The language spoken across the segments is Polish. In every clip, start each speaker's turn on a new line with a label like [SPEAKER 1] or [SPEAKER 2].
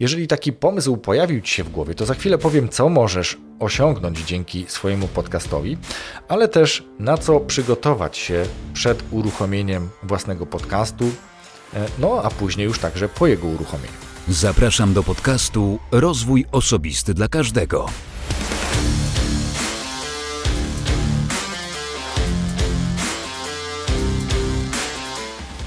[SPEAKER 1] Jeżeli taki pomysł pojawił Ci się w głowie, to za chwilę powiem, co możesz osiągnąć dzięki swojemu podcastowi, ale też na co przygotować się przed uruchomieniem własnego podcastu, e, no a później już także po jego uruchomieniu.
[SPEAKER 2] Zapraszam do podcastu Rozwój Osobisty dla Każdego.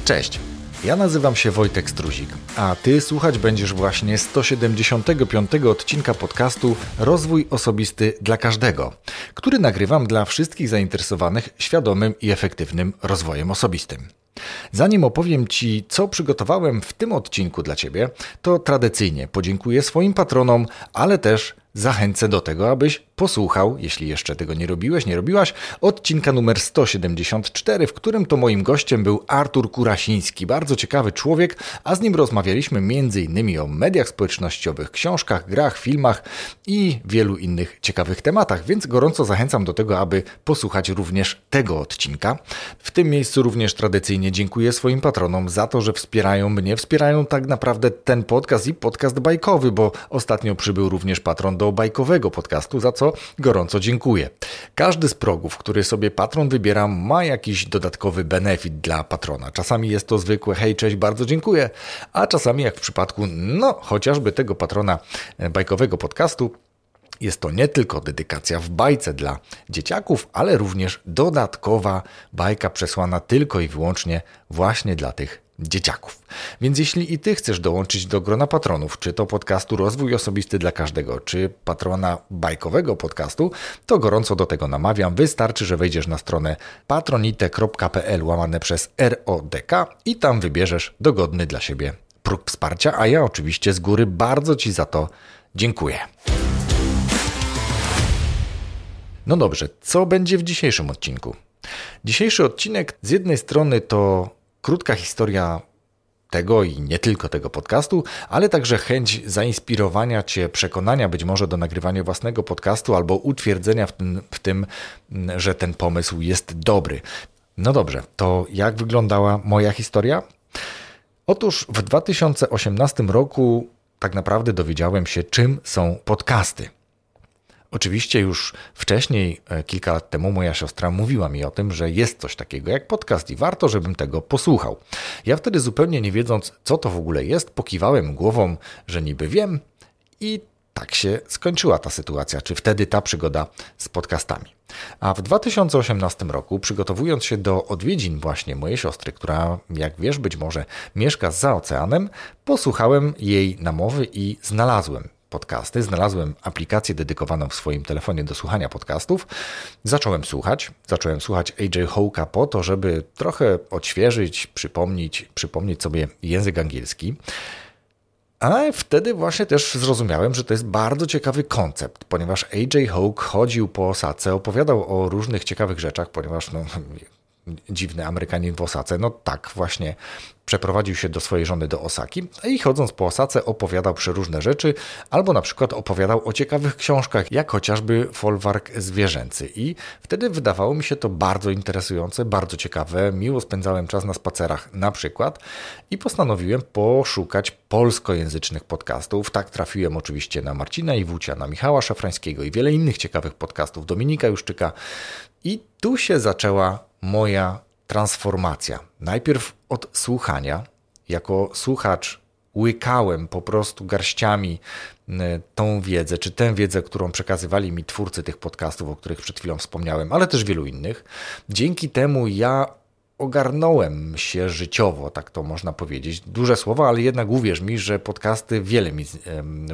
[SPEAKER 1] Cześć. Ja nazywam się Wojtek Struzik, a Ty słuchać będziesz właśnie 175 odcinka podcastu Rozwój Osobisty dla Każdego, który nagrywam dla wszystkich zainteresowanych świadomym i efektywnym rozwojem osobistym. Zanim opowiem Ci, co przygotowałem w tym odcinku dla Ciebie, to tradycyjnie podziękuję swoim patronom, ale też zachęcę do tego, abyś posłuchał, jeśli jeszcze tego nie robiłeś, nie robiłaś, odcinka numer 174, w którym to moim gościem był Artur Kurasiński, bardzo ciekawy człowiek, a z nim rozmawialiśmy m.in. o mediach społecznościowych, książkach, grach, filmach i wielu innych ciekawych tematach, więc gorąco zachęcam do tego, aby posłuchać również tego odcinka. W tym miejscu również tradycyjnie dziękuję swoim patronom za to, że wspierają mnie, wspierają tak naprawdę ten podcast i podcast bajkowy, bo ostatnio przybył również patron do bajkowego podcastu, za co gorąco dziękuję. Każdy z progów, który sobie patron wybiera, ma jakiś dodatkowy benefit dla patrona. Czasami jest to zwykłe hej, cześć, bardzo dziękuję, a czasami jak w przypadku, no, chociażby tego patrona e, bajkowego podcastu, jest to nie tylko dedykacja w bajce dla dzieciaków, ale również dodatkowa bajka przesłana tylko i wyłącznie właśnie dla tych dzieciaków. Więc jeśli i Ty chcesz dołączyć do grona patronów, czy to podcastu Rozwój Osobisty dla Każdego, czy patrona bajkowego podcastu, to gorąco do tego namawiam. Wystarczy, że wejdziesz na stronę patronite.pl łamane przez RODK i tam wybierzesz dogodny dla siebie próg wsparcia, a ja oczywiście z góry bardzo Ci za to dziękuję. No dobrze, co będzie w dzisiejszym odcinku? Dzisiejszy odcinek z jednej strony to krótka historia tego i nie tylko tego podcastu, ale także chęć zainspirowania Cię, przekonania być może do nagrywania własnego podcastu albo utwierdzenia w tym, w tym, że ten pomysł jest dobry. No dobrze, to jak wyglądała moja historia? Otóż w 2018 roku tak naprawdę dowiedziałem się, czym są podcasty. Oczywiście już wcześniej, e, kilka lat temu, moja siostra mówiła mi o tym, że jest coś takiego jak podcast i warto, żebym tego posłuchał. Ja wtedy zupełnie nie wiedząc, co to w ogóle jest, pokiwałem głową, że niby wiem i tak się skończyła ta sytuacja, czy wtedy ta przygoda z podcastami. A w 2018 roku, przygotowując się do odwiedzin właśnie mojej siostry, która, jak wiesz, być może mieszka za oceanem, posłuchałem jej namowy i znalazłem podcasty. Znalazłem aplikację dedykowaną w swoim telefonie do słuchania podcastów. Zacząłem słuchać. Zacząłem słuchać AJ Hołka po to, żeby trochę odświeżyć, przypomnieć, przypomnieć sobie język angielski. A wtedy właśnie też zrozumiałem, że to jest bardzo ciekawy koncept, ponieważ AJ Hawk chodził po osace, opowiadał o różnych ciekawych rzeczach, ponieważ no, dziwny Amerykanin w Osace. No tak, właśnie przeprowadził się do swojej żony do Osaki i chodząc po Osace opowiadał przeróżne rzeczy, albo na przykład opowiadał o ciekawych książkach, jak chociażby Folwark Zwierzęcy. I wtedy wydawało mi się to bardzo interesujące, bardzo ciekawe. Miło spędzałem czas na spacerach na przykład i postanowiłem poszukać polskojęzycznych podcastów. Tak trafiłem oczywiście na Marcina Iwucia, na Michała Szafrańskiego i wiele innych ciekawych podcastów, Dominika Juszczyka. I tu się zaczęła moja transformacja. Najpierw od słuchania. Jako słuchacz łykałem po prostu garściami tą wiedzę, czy tę wiedzę, którą przekazywali mi twórcy tych podcastów, o których przed chwilą wspomniałem, ale też wielu innych. Dzięki temu ja ogarnąłem się życiowo, tak to można powiedzieć. Duże słowa, ale jednak uwierz mi, że podcasty wiele mi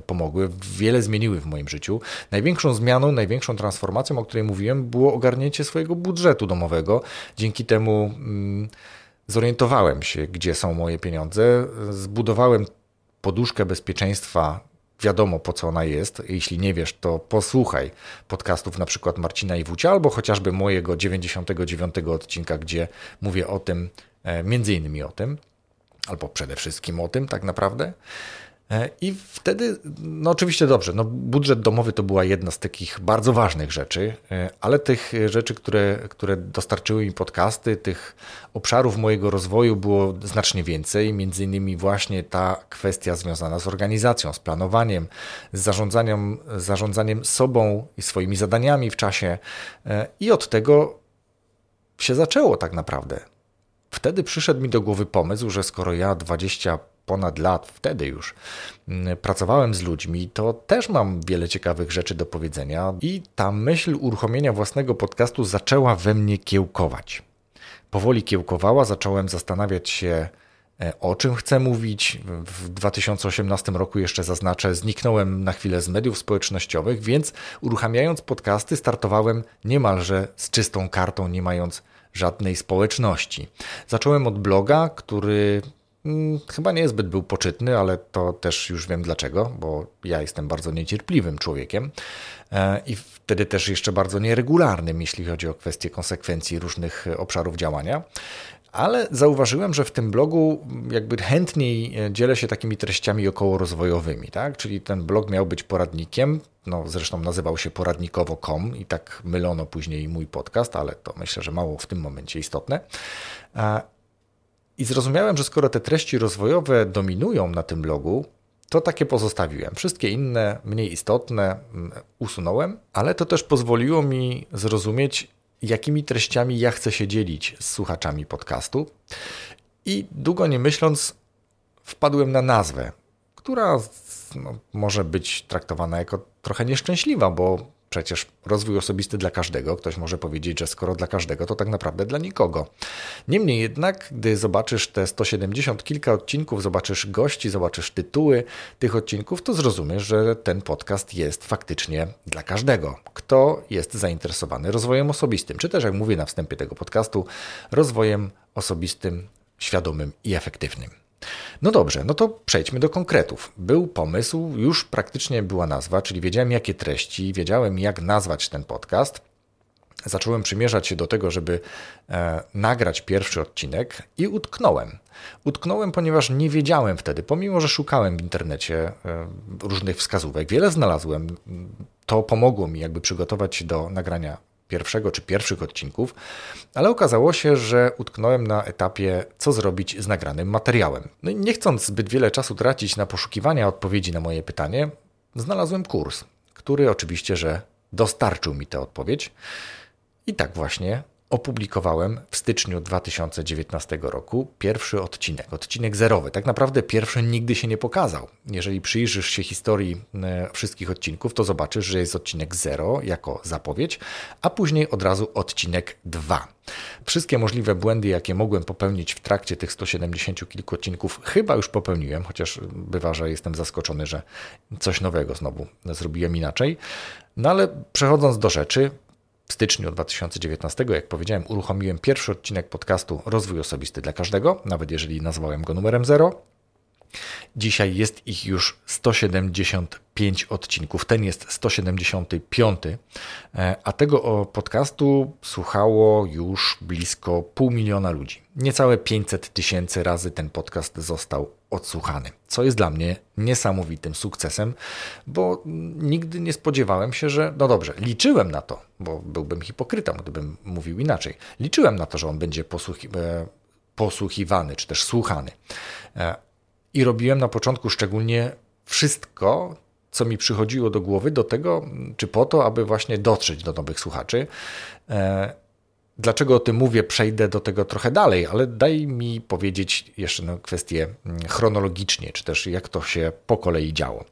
[SPEAKER 1] pomogły, wiele zmieniły w moim życiu. Największą zmianą, największą transformacją, o której mówiłem, było ogarnięcie swojego budżetu domowego. Dzięki temu mm, zorientowałem się, gdzie są moje pieniądze, zbudowałem poduszkę bezpieczeństwa wiadomo po co ona jest. Jeśli nie wiesz, to posłuchaj podcastów na przykład Marcina Iwucia albo chociażby mojego 99 odcinka, gdzie mówię o tym, e, między innymi o tym, albo przede wszystkim o tym tak naprawdę. E, I wtedy, no oczywiście dobrze, no budżet domowy to była jedna z takich bardzo ważnych rzeczy, e, ale tych rzeczy, które, które dostarczyły mi podcasty, tych obszarów mojego rozwoju było znacznie więcej. Między innymi właśnie ta kwestia związana z organizacją, z planowaniem, z zarządzaniem, zarządzaniem sobą i swoimi zadaniami w czasie. E, I od tego się zaczęło tak naprawdę. Wtedy przyszedł mi do głowy pomysł, że skoro ja 20 ponad lat, wtedy już mm, pracowałem z ludźmi, to też mam wiele ciekawych rzeczy do powiedzenia i ta myśl uruchomienia własnego podcastu zaczęła we mnie kiełkować. Powoli kiełkowała, zacząłem zastanawiać się, e, o czym chcę mówić. W 2018 roku jeszcze zaznaczę, zniknąłem na chwilę z mediów społecznościowych, więc uruchamiając podcasty, startowałem niemalże z czystą kartą, nie mając żadnej społeczności. Zacząłem od bloga, który Mm, chyba niezbyt był poczytny, ale to też już wiem dlaczego, bo ja jestem bardzo niecierpliwym człowiekiem e, i wtedy też jeszcze bardzo nieregularnym, jeśli chodzi o kwestie konsekwencji różnych obszarów działania. Ale zauważyłem, że w tym blogu jakby chętniej e, dzielę się takimi treściami okołorozwojowymi, tak? Czyli ten blog miał być poradnikiem, no zresztą nazywał się poradnikowo.com i tak mylono później mój podcast, ale to myślę, że mało w tym momencie istotne. I zrozumiałem, że skoro te treści rozwojowe dominują na tym blogu, to takie pozostawiłem. Wszystkie inne, mniej istotne, mm, usunąłem, ale to też pozwoliło mi zrozumieć, jakimi treściami ja chcę się dzielić z słuchaczami podcastu. I długo nie myśląc, wpadłem na nazwę, która no, może być traktowana jako trochę nieszczęśliwa, bo przecież rozwój osobisty dla każdego. Ktoś może powiedzieć, że skoro dla każdego, to tak naprawdę dla nikogo. Niemniej jednak, gdy zobaczysz te 170 kilka odcinków, zobaczysz gości, zobaczysz tytuły tych odcinków, to zrozumiesz, że ten podcast jest faktycznie dla każdego, kto jest zainteresowany rozwojem osobistym, czy też, jak mówię na wstępie tego podcastu, rozwojem osobistym, świadomym i efektywnym. No dobrze, no to przejdźmy do konkretów. Był pomysł, już praktycznie była nazwa, czyli wiedziałem jakie treści, wiedziałem jak nazwać ten podcast. Zacząłem przymierzać się do tego, żeby e, nagrać pierwszy odcinek i utknąłem. Utknąłem, ponieważ nie wiedziałem wtedy, pomimo że szukałem w internecie e, różnych wskazówek, wiele znalazłem. To pomogło mi jakby przygotować się do nagrania pierwszego czy pierwszych odcinków, ale okazało się, że utknąłem na etapie, co zrobić z nagranym materiałem. No nie chcąc zbyt wiele czasu tracić na poszukiwania odpowiedzi na moje pytanie, znalazłem kurs, który oczywiście, że dostarczył mi tę odpowiedź. I tak właśnie opublikowałem w styczniu 2019 roku pierwszy odcinek, odcinek zerowy. Tak naprawdę pierwszy nigdy się nie pokazał. Jeżeli przyjrzysz się historii e, wszystkich odcinków, to zobaczysz, że jest odcinek 0 jako zapowiedź, a później od razu odcinek 2. Wszystkie możliwe błędy, jakie mogłem popełnić w trakcie tych 170 kilku odcinków, chyba już popełniłem, chociaż bywa, że jestem zaskoczony, że coś nowego znowu zrobiłem inaczej. No ale przechodząc do rzeczy, w styczniu 2019, jak powiedziałem, uruchomiłem pierwszy odcinek podcastu Rozwój Osobisty dla Każdego, nawet jeżeli nazwałem go numerem 0. Dzisiaj jest ich już 175 odcinków. Ten jest 175, e, a tego podcastu słuchało już blisko pół miliona ludzi. Niecałe 500 tysięcy razy ten podcast został odsłuchany, co jest dla mnie niesamowitym sukcesem, bo nigdy nie spodziewałem się, że, no dobrze, liczyłem na to, bo byłbym hipokrytą, gdybym mówił inaczej. Liczyłem na to, że on będzie posłuchi e, posłuchiwany, czy też słuchany. E, I robiłem na początku szczególnie wszystko, co mi przychodziło do głowy, do tego, czy po to, aby właśnie dotrzeć do nowych słuchaczy. Dlaczego o tym mówię, przejdę do tego trochę dalej, ale daj mi powiedzieć jeszcze kwestię mm, chronologicznie, czy też jak to się po kolei działo.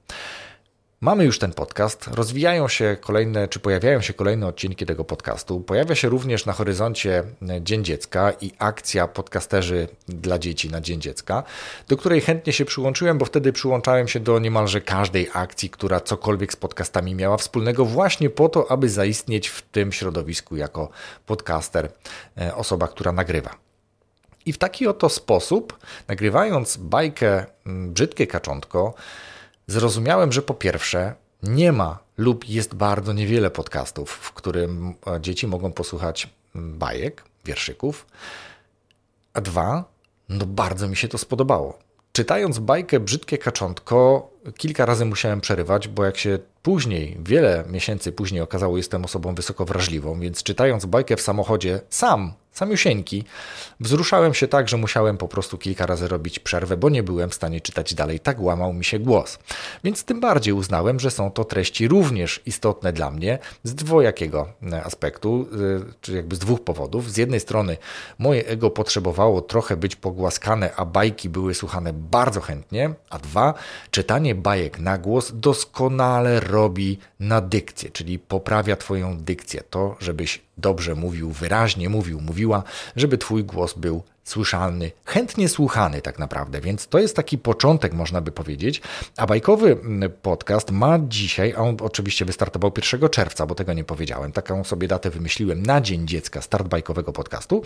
[SPEAKER 1] Mamy już ten podcast, rozwijają się kolejne, czy pojawiają się kolejne odcinki tego podcastu. Pojawia się również na horyzoncie Dzień Dziecka i akcja podcasterzy dla dzieci na Dzień Dziecka, do której chętnie się przyłączyłem, bo wtedy przyłączałem się do niemalże każdej akcji, która cokolwiek z podcastami miała wspólnego, właśnie po to, aby zaistnieć w tym środowisku jako podcaster, e, osoba, która nagrywa. I w taki oto sposób, nagrywając bajkę Brzydkie Kaczątko, zrozumiałem, że po pierwsze nie ma lub jest bardzo niewiele podcastów, w którym e, dzieci mogą posłuchać bajek, wierszyków, a dwa, no bardzo mi się to spodobało. czytając bajkę Brzydkie Kaczątko, kilka razy musiałem przerywać, bo jak się później, wiele miesięcy później okazało, jestem osobą wysoko wrażliwą, więc czytając bajkę w samochodzie sam, samiusieńki, wzruszałem się tak, że musiałem po prostu kilka razy robić przerwę, bo nie byłem w stanie czytać dalej, tak łamał mi się głos. Więc tym bardziej uznałem, że są to treści również istotne dla mnie z dwojakiego e, aspektu, e, czy jakby z dwóch powodów. Z jednej strony moje ego potrzebowało trochę być pogłaskane, a bajki były słuchane bardzo chętnie, a dwa, czytanie bajek na głos doskonale robi na dykcję, czyli poprawia Twoją dykcję. To, żebyś dobrze mówił, wyraźnie mówił, mówiła, żeby Twój głos był słyszalny, chętnie słuchany tak naprawdę, więc to jest taki początek, można by powiedzieć. A bajkowy mm, podcast ma dzisiaj, a on oczywiście wystartował 1 czerwca, bo tego nie powiedziałem, taką sobie datę wymyśliłem na Dzień Dziecka, start bajkowego podcastu.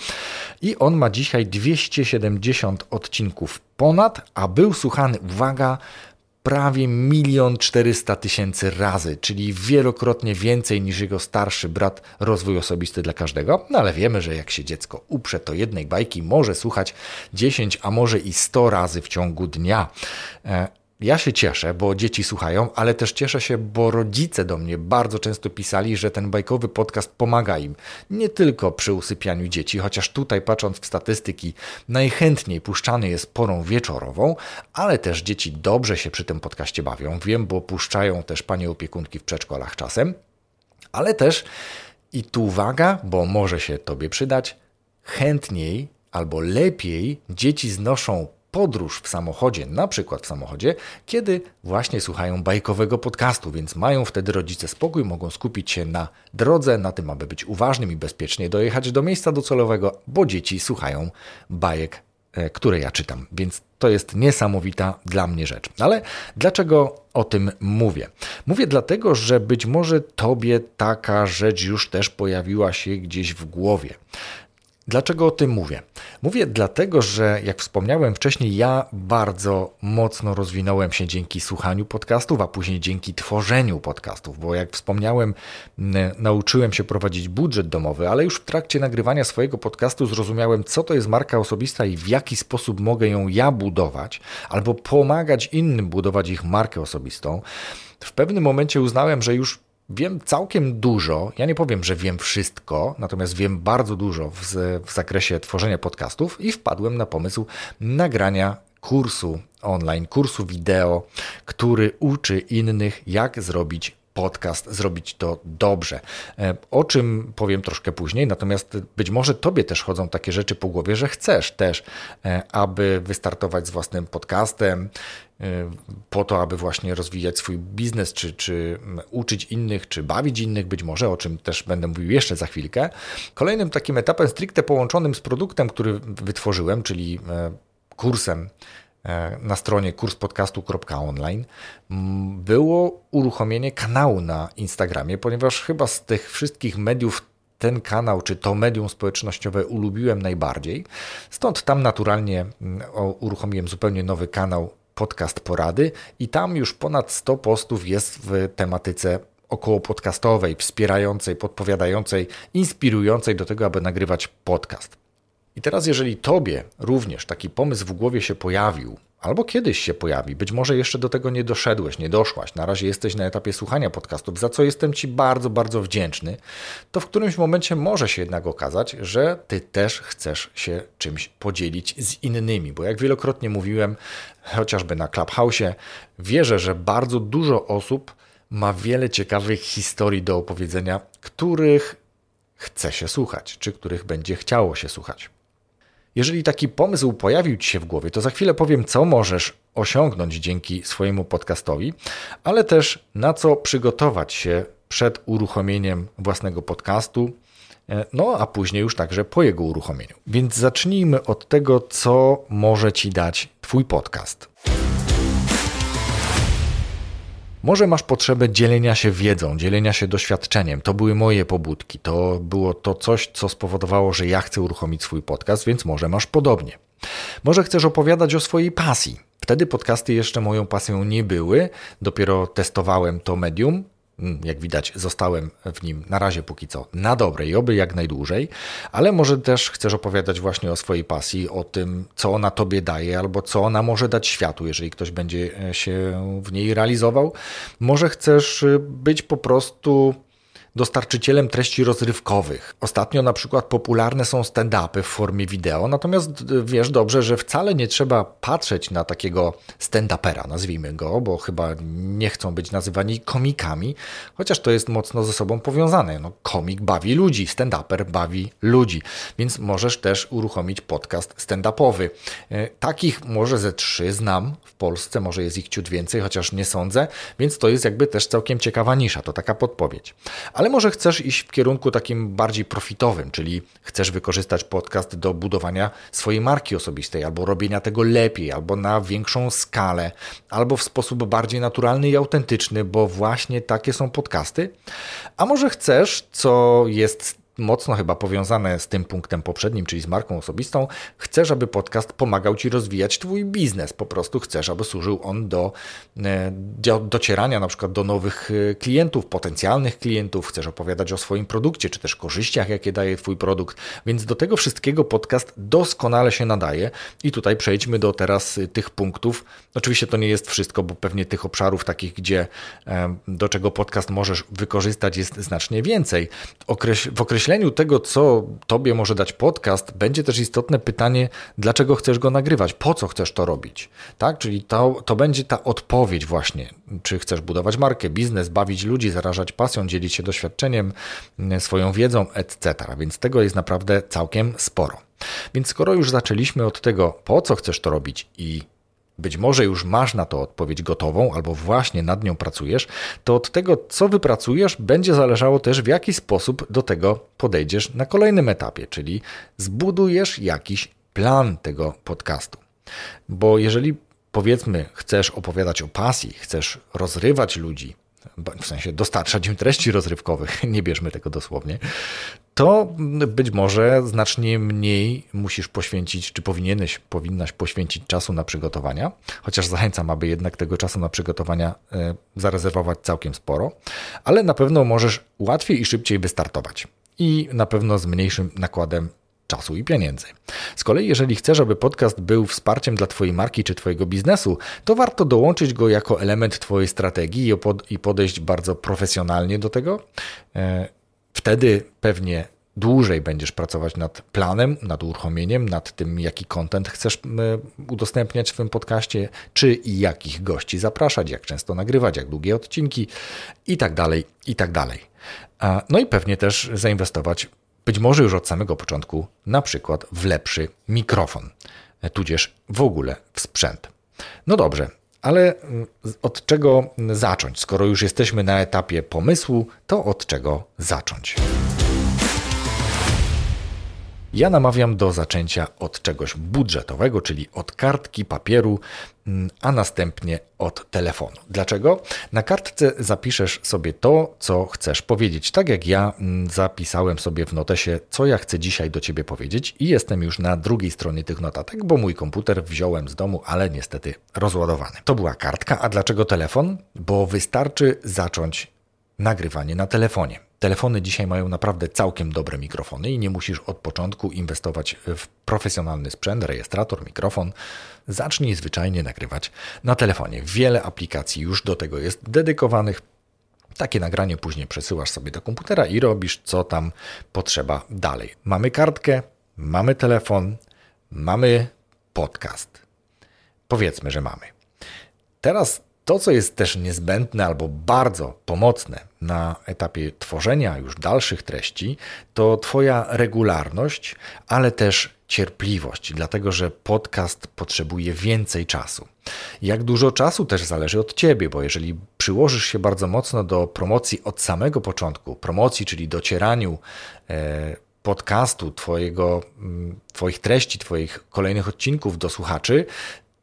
[SPEAKER 1] I on ma dzisiaj 270 odcinków ponad, a był słuchany, uwaga, prawie milion czterysta tysięcy razy, czyli wielokrotnie więcej niż jego starszy brat Rozwój Osobisty dla Każdego. No ale wiemy, że jak się dziecko uprze, to jednej bajki może słuchać 10, a może i 100 razy w ciągu dnia. Ja się cieszę, bo dzieci słuchają, ale też cieszę się, bo rodzice do mnie bardzo często pisali, że ten bajkowy podcast pomaga im. Nie tylko przy usypianiu dzieci, chociaż tutaj patrząc w statystyki, najchętniej puszczany jest porą wieczorową, ale też dzieci dobrze się przy tym podcaście bawią. Wiem, bo puszczają też panie opiekunki w przedszkolach czasem, ale też, i tu uwaga, bo może się tobie przydać, chętniej albo lepiej dzieci znoszą podróż w samochodzie, na przykład w samochodzie, kiedy właśnie słuchają bajkowego podcastu, więc mają wtedy rodzice spokój, mogą skupić się na drodze, na tym, aby być uważnym i bezpiecznie dojechać do miejsca docelowego, bo dzieci słuchają bajek, e, które ja czytam. Więc to jest niesamowita dla mnie rzecz. Ale dlaczego o tym mówię? Mówię dlatego, że być może tobie taka rzecz już też pojawiła się gdzieś w głowie. Dlaczego o tym mówię? Mówię dlatego, że jak wspomniałem wcześniej, ja bardzo mocno rozwinąłem się dzięki słuchaniu podcastów, a później dzięki tworzeniu podcastów, bo jak wspomniałem, nauczyłem się prowadzić budżet domowy, ale już w trakcie nagrywania swojego podcastu zrozumiałem, co to jest marka osobista i w jaki sposób mogę ją ja budować, albo pomagać innym budować ich markę osobistą. W pewnym momencie uznałem, że już Wiem całkiem dużo, ja nie powiem, że wiem wszystko, natomiast wiem bardzo dużo w, w zakresie tworzenia podcastów i wpadłem na pomysł nagrania kursu online, kursu wideo, który uczy innych, jak zrobić podcast, zrobić to dobrze. E, o czym powiem troszkę później, natomiast być może Tobie też chodzą takie rzeczy po głowie, że chcesz też, e, aby wystartować z własnym podcastem, e, po to, aby właśnie rozwijać swój biznes, czy, czy uczyć innych, czy bawić innych, być może, o czym też będę mówił jeszcze za chwilkę. Kolejnym takim etapem stricte połączonym z produktem, który wytworzyłem, czyli kursem na stronie kurspodcastu.online było uruchomienie kanału na Instagramie, ponieważ chyba z tych wszystkich mediów ten kanał, czy to medium społecznościowe ulubiłem najbardziej. Stąd tam naturalnie uruchomiłem zupełnie nowy kanał Podcast Porady i tam już ponad 100 postów jest w tematyce około podcastowej, wspierającej, podpowiadającej, inspirującej do tego, aby nagrywać podcast. I teraz, jeżeli tobie również taki pomysł w głowie się pojawił, albo kiedyś się pojawi, być może jeszcze do tego nie doszedłeś, nie doszłaś, na razie jesteś na etapie słuchania podcastów, za co jestem Ci bardzo, bardzo wdzięczny, to w którymś momencie może się jednak okazać, że Ty też chcesz się czymś podzielić z innymi, bo jak wielokrotnie mówiłem, chociażby na Clubhouse, wierzę, że bardzo dużo osób ma wiele ciekawych historii do opowiedzenia, których chce się słuchać, czy których będzie chciało się słuchać. Jeżeli taki pomysł pojawił Ci się w głowie, to za chwilę powiem, co możesz osiągnąć dzięki swojemu podcastowi, ale też na co przygotować się przed uruchomieniem własnego podcastu, e, no a później już także po jego uruchomieniu. Więc zacznijmy od tego, co może Ci dać Twój podcast. Może masz potrzebę dzielenia się wiedzą, dzielenia się doświadczeniem. To były moje pobudki. To było to coś, co spowodowało, że ja chcę uruchomić swój podcast, więc może masz podobnie. Może chcesz opowiadać o swojej pasji. Wtedy podcasty jeszcze moją pasją nie były, dopiero testowałem to medium. Mm, jak widać, zostałem w nim na razie póki co na dobre i oby jak najdłużej, ale może też chcesz opowiadać właśnie o swojej pasji, o tym, co ona tobie daje, albo co ona może dać światu, jeżeli ktoś będzie e, się w niej realizował. Może chcesz e, być po prostu dostarczycielem treści rozrywkowych. Ostatnio na przykład popularne są stand-upy w formie wideo, natomiast wiesz dobrze, że wcale nie trzeba patrzeć na takiego stand-upera, nazwijmy go, bo chyba nie chcą być nazywani komikami, chociaż to jest mocno ze sobą powiązane. No, komik bawi ludzi, stand-uper bawi ludzi, więc możesz też uruchomić podcast stand-upowy. E, takich może ze trzy znam w Polsce, może jest ich ciut więcej, chociaż nie sądzę, więc to jest jakby też całkiem ciekawa nisza, to taka podpowiedź. Ale ale może chcesz iść w kierunku takim bardziej profitowym, czyli chcesz wykorzystać podcast do budowania swojej marki osobistej, albo robienia tego lepiej, albo na większą skalę, albo w sposób bardziej naturalny i autentyczny, bo właśnie takie są podcasty. A może chcesz, co jest mocno chyba powiązane z tym punktem poprzednim, czyli z marką osobistą, chcesz, aby podcast pomagał Ci rozwijać Twój biznes. Po prostu chcesz, aby służył on do, e, do docierania na przykład do nowych e, klientów, potencjalnych klientów, chcesz opowiadać o swoim produkcie, czy też korzyściach, jakie daje Twój produkt. Więc do tego wszystkiego podcast doskonale się nadaje. I tutaj przejdźmy do teraz e, tych punktów. Oczywiście to nie jest wszystko, bo pewnie tych obszarów takich, gdzie do czego podcast możesz wykorzystać jest znacznie więcej. W określonym określeniu tego, co tobie może dać podcast, będzie też istotne pytanie, dlaczego chcesz go nagrywać, po co chcesz to robić. Tak? Czyli to, to będzie ta odpowiedź właśnie, czy chcesz budować markę, biznes, bawić ludzi, zarażać pasją, dzielić się doświadczeniem, swoją wiedzą, etc. Więc tego jest naprawdę całkiem sporo. Więc skoro już zaczęliśmy od tego, po co chcesz to robić i być może już masz na to odpowiedź gotową, albo właśnie nad nią pracujesz, to od tego, co wypracujesz, będzie zależało też, w jaki sposób do tego podejdziesz na kolejnym etapie, czyli zbudujesz jakiś plan tego podcastu. Bo jeżeli powiedzmy, chcesz opowiadać o pasji, chcesz rozrywać ludzi, w sensie dostarczać im treści rozrywkowych, nie bierzmy tego dosłownie, to być może znacznie mniej musisz poświęcić, czy powinieneś, powinnaś poświęcić czasu na przygotowania, chociaż zachęcam, aby jednak tego czasu na przygotowania e, zarezerwować całkiem sporo, ale na pewno możesz łatwiej i szybciej wystartować i na pewno z mniejszym nakładem czasu i pieniędzy. Z kolei, jeżeli chcesz, aby podcast był wsparciem dla Twojej marki czy Twojego biznesu, to warto dołączyć go jako element Twojej strategii i podejść bardzo profesjonalnie do tego. E, wtedy pewnie dłużej będziesz pracować nad planem, nad uruchomieniem, nad tym, jaki content chcesz udostępniać w swoim podcaście, czy i jakich gości zapraszać, jak często nagrywać, jak długie odcinki i tak dalej, i tak dalej. No i pewnie też zainwestować być może już od samego początku, na przykład w lepszy mikrofon, tudzież w ogóle w sprzęt. No dobrze, ale mm, od czego zacząć? Skoro już jesteśmy na etapie pomysłu, to od czego zacząć? Ja namawiam do zaczęcia od czegoś budżetowego, czyli od kartki papieru, mm, a następnie od telefonu. Dlaczego? Na kartce zapiszesz sobie to, co chcesz powiedzieć. Tak jak ja mm, zapisałem sobie w notesie, co ja chcę dzisiaj do ciebie powiedzieć, i jestem już na drugiej stronie tych notatek, bo mój komputer wziąłem z domu, ale niestety rozładowany. To była kartka, a dlaczego telefon? Bo wystarczy zacząć nagrywanie na telefonie. Telefony dzisiaj mają naprawdę całkiem dobre mikrofony i nie musisz od początku inwestować w profesjonalny sprzęt, rejestrator, mikrofon. Zacznij zwyczajnie nagrywać na telefonie. Wiele aplikacji już do tego jest dedykowanych. Takie nagranie później przesyłasz sobie do komputera i robisz co tam potrzeba dalej. Mamy kartkę, mamy telefon, mamy podcast. Powiedzmy, że mamy. Teraz to, co jest też niezbędne albo bardzo pomocne na etapie tworzenia już dalszych treści, to Twoja regularność, ale też cierpliwość, dlatego że podcast potrzebuje więcej czasu. Jak dużo czasu też zależy od Ciebie, bo jeżeli przyłożysz się bardzo mocno do promocji od samego początku, promocji, czyli docieraniu e, podcastu, twojego, Twoich treści, Twoich kolejnych odcinków do słuchaczy,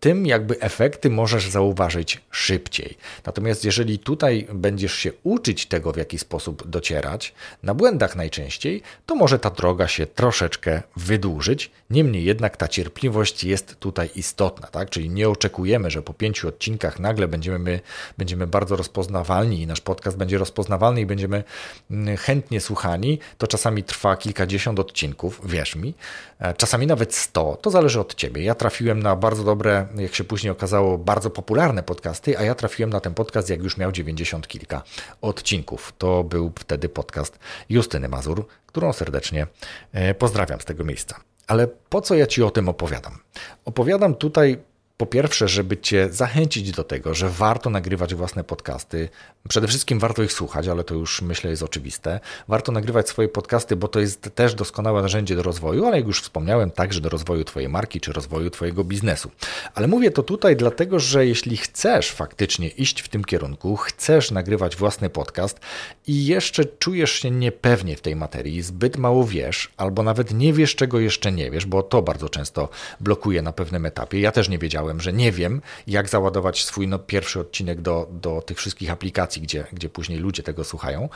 [SPEAKER 1] tym jakby efekty możesz zauważyć szybciej. Natomiast jeżeli tutaj będziesz się uczyć tego, w jaki sposób docierać, na błędach najczęściej, to może ta droga się troszeczkę wydłużyć. Niemniej jednak ta cierpliwość jest tutaj istotna, tak? Czyli nie oczekujemy, że po pięciu odcinkach nagle będziemy, będziemy bardzo rozpoznawalni i nasz podcast będzie rozpoznawalny i będziemy mm, chętnie słuchani. To czasami trwa kilkadziesiąt odcinków, wierz mi. E, czasami nawet sto. To zależy od ciebie. Ja trafiłem na bardzo dobre jak się później okazało, bardzo popularne podcasty, a ja trafiłem na ten podcast, jak już miał 90 kilka odcinków. To był wtedy podcast Justyny Mazur, którą serdecznie e, pozdrawiam z tego miejsca. Ale po co ja Ci o tym opowiadam? Opowiadam tutaj po pierwsze, żeby Cię zachęcić do tego, że warto nagrywać własne podcasty. Przede wszystkim warto ich słuchać, ale to już myślę jest oczywiste. Warto nagrywać swoje podcasty, bo to jest też doskonałe narzędzie do rozwoju, ale jak już wspomniałem, także do rozwoju Twojej marki czy rozwoju Twojego biznesu. Ale mówię to tutaj dlatego, że jeśli chcesz faktycznie iść w tym kierunku, chcesz nagrywać własny podcast i jeszcze czujesz się niepewnie w tej materii, zbyt mało wiesz, albo nawet nie wiesz, czego jeszcze nie wiesz, bo to bardzo często blokuje na pewnym etapie. Ja też nie wiedziałem, powiedziałem, że nie wiem, jak załadować swój no, pierwszy odcinek do, do tych wszystkich aplikacji, gdzie, gdzie później ludzie tego słuchają,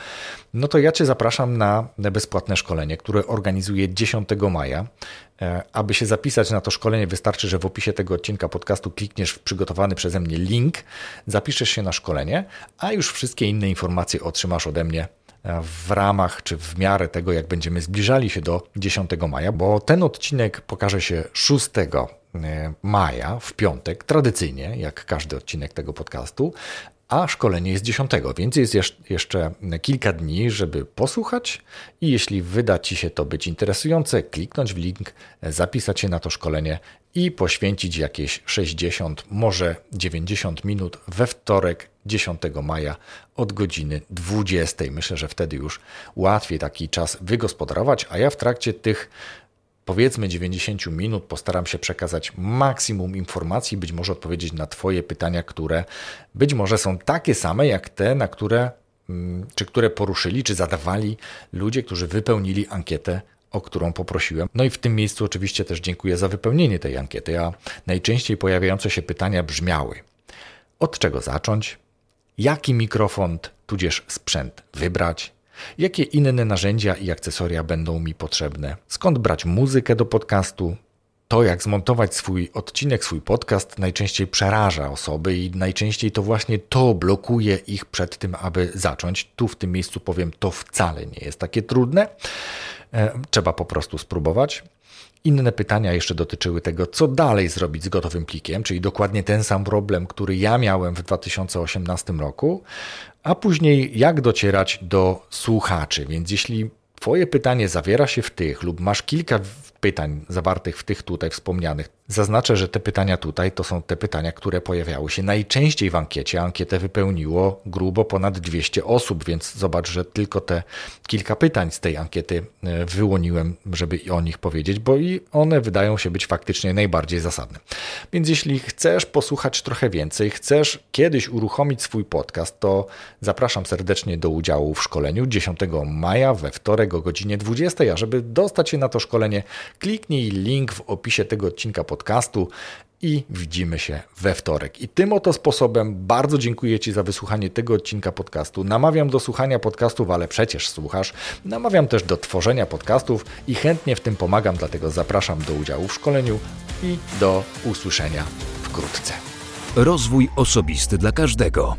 [SPEAKER 1] no to ja Cię zapraszam na bezpłatne szkolenie, które organizuję 10 maja. E, aby się zapisać na to szkolenie, wystarczy, że w opisie tego odcinka podcastu klikniesz w przygotowany przeze mnie link, zapiszesz się na szkolenie, a już wszystkie inne informacje otrzymasz ode mnie e, w ramach czy w miarę tego, jak będziemy zbliżali się do 10 maja, bo ten odcinek pokaże się 6 E, maja w piątek, tradycyjnie, jak każdy odcinek tego podcastu, a szkolenie jest 10, więc jest jeszcze kilka dni, żeby posłuchać i jeśli wyda Ci się to być interesujące, kliknąć w link, zapisać się na to szkolenie i poświęcić jakieś 60, może 90 minut we wtorek 10 maja od godziny 20. Myślę, że wtedy już łatwiej taki czas wygospodarować, a ja w trakcie tych powiedzmy 90 minut postaram się przekazać maksimum informacji, być może odpowiedzieć na Twoje pytania, które być może są takie same jak te, na które, mm, czy które poruszyli, czy zadawali ludzie, którzy wypełnili ankietę o którą poprosiłem. No i w tym miejscu oczywiście też dziękuję za wypełnienie tej ankiety, a najczęściej pojawiające się pytania brzmiały: od czego zacząć? Jaki mikrofon tudzież sprzęt wybrać? Jakie inne narzędzia i akcesoria będą mi potrzebne? Skąd brać muzykę do podcastu? To, jak zmontować swój odcinek, swój podcast, najczęściej przeraża osoby i najczęściej to właśnie to blokuje ich przed tym, aby zacząć. Tu w tym miejscu powiem, to wcale nie jest takie trudne. E, trzeba po prostu spróbować. Inne pytania jeszcze dotyczyły tego, co dalej zrobić z gotowym plikiem, czyli dokładnie ten sam problem, który ja miałem w 2018 roku, a później jak docierać do słuchaczy. Więc jeśli Twoje pytanie zawiera się w tych lub masz kilka pytań zawartych w tych tutaj wspomnianych, Zaznaczę, że te pytania tutaj to są te pytania, które pojawiały się najczęściej w ankiecie. Ankietę wypełniło grubo ponad 200 osób, więc zobacz, że tylko te kilka pytań z tej ankiety e, wyłoniłem, żeby o nich powiedzieć, bo i one wydają się być faktycznie najbardziej zasadne. Więc jeśli chcesz posłuchać trochę więcej, chcesz kiedyś uruchomić swój podcast, to zapraszam serdecznie do udziału w szkoleniu 10 maja we wtorek o godzinie 20. A żeby dostać się na to szkolenie, kliknij link w opisie tego odcinka podcastu podcastu i widzimy się we wtorek. I tym oto sposobem bardzo dziękuję Ci za wysłuchanie tego odcinka podcastu. Namawiam do słuchania podcastów, ale przecież słuchasz. Namawiam też do tworzenia podcastów i chętnie w tym pomagam, dlatego zapraszam do udziału w szkoleniu i do usłyszenia wkrótce.
[SPEAKER 2] Rozwój osobisty dla każdego.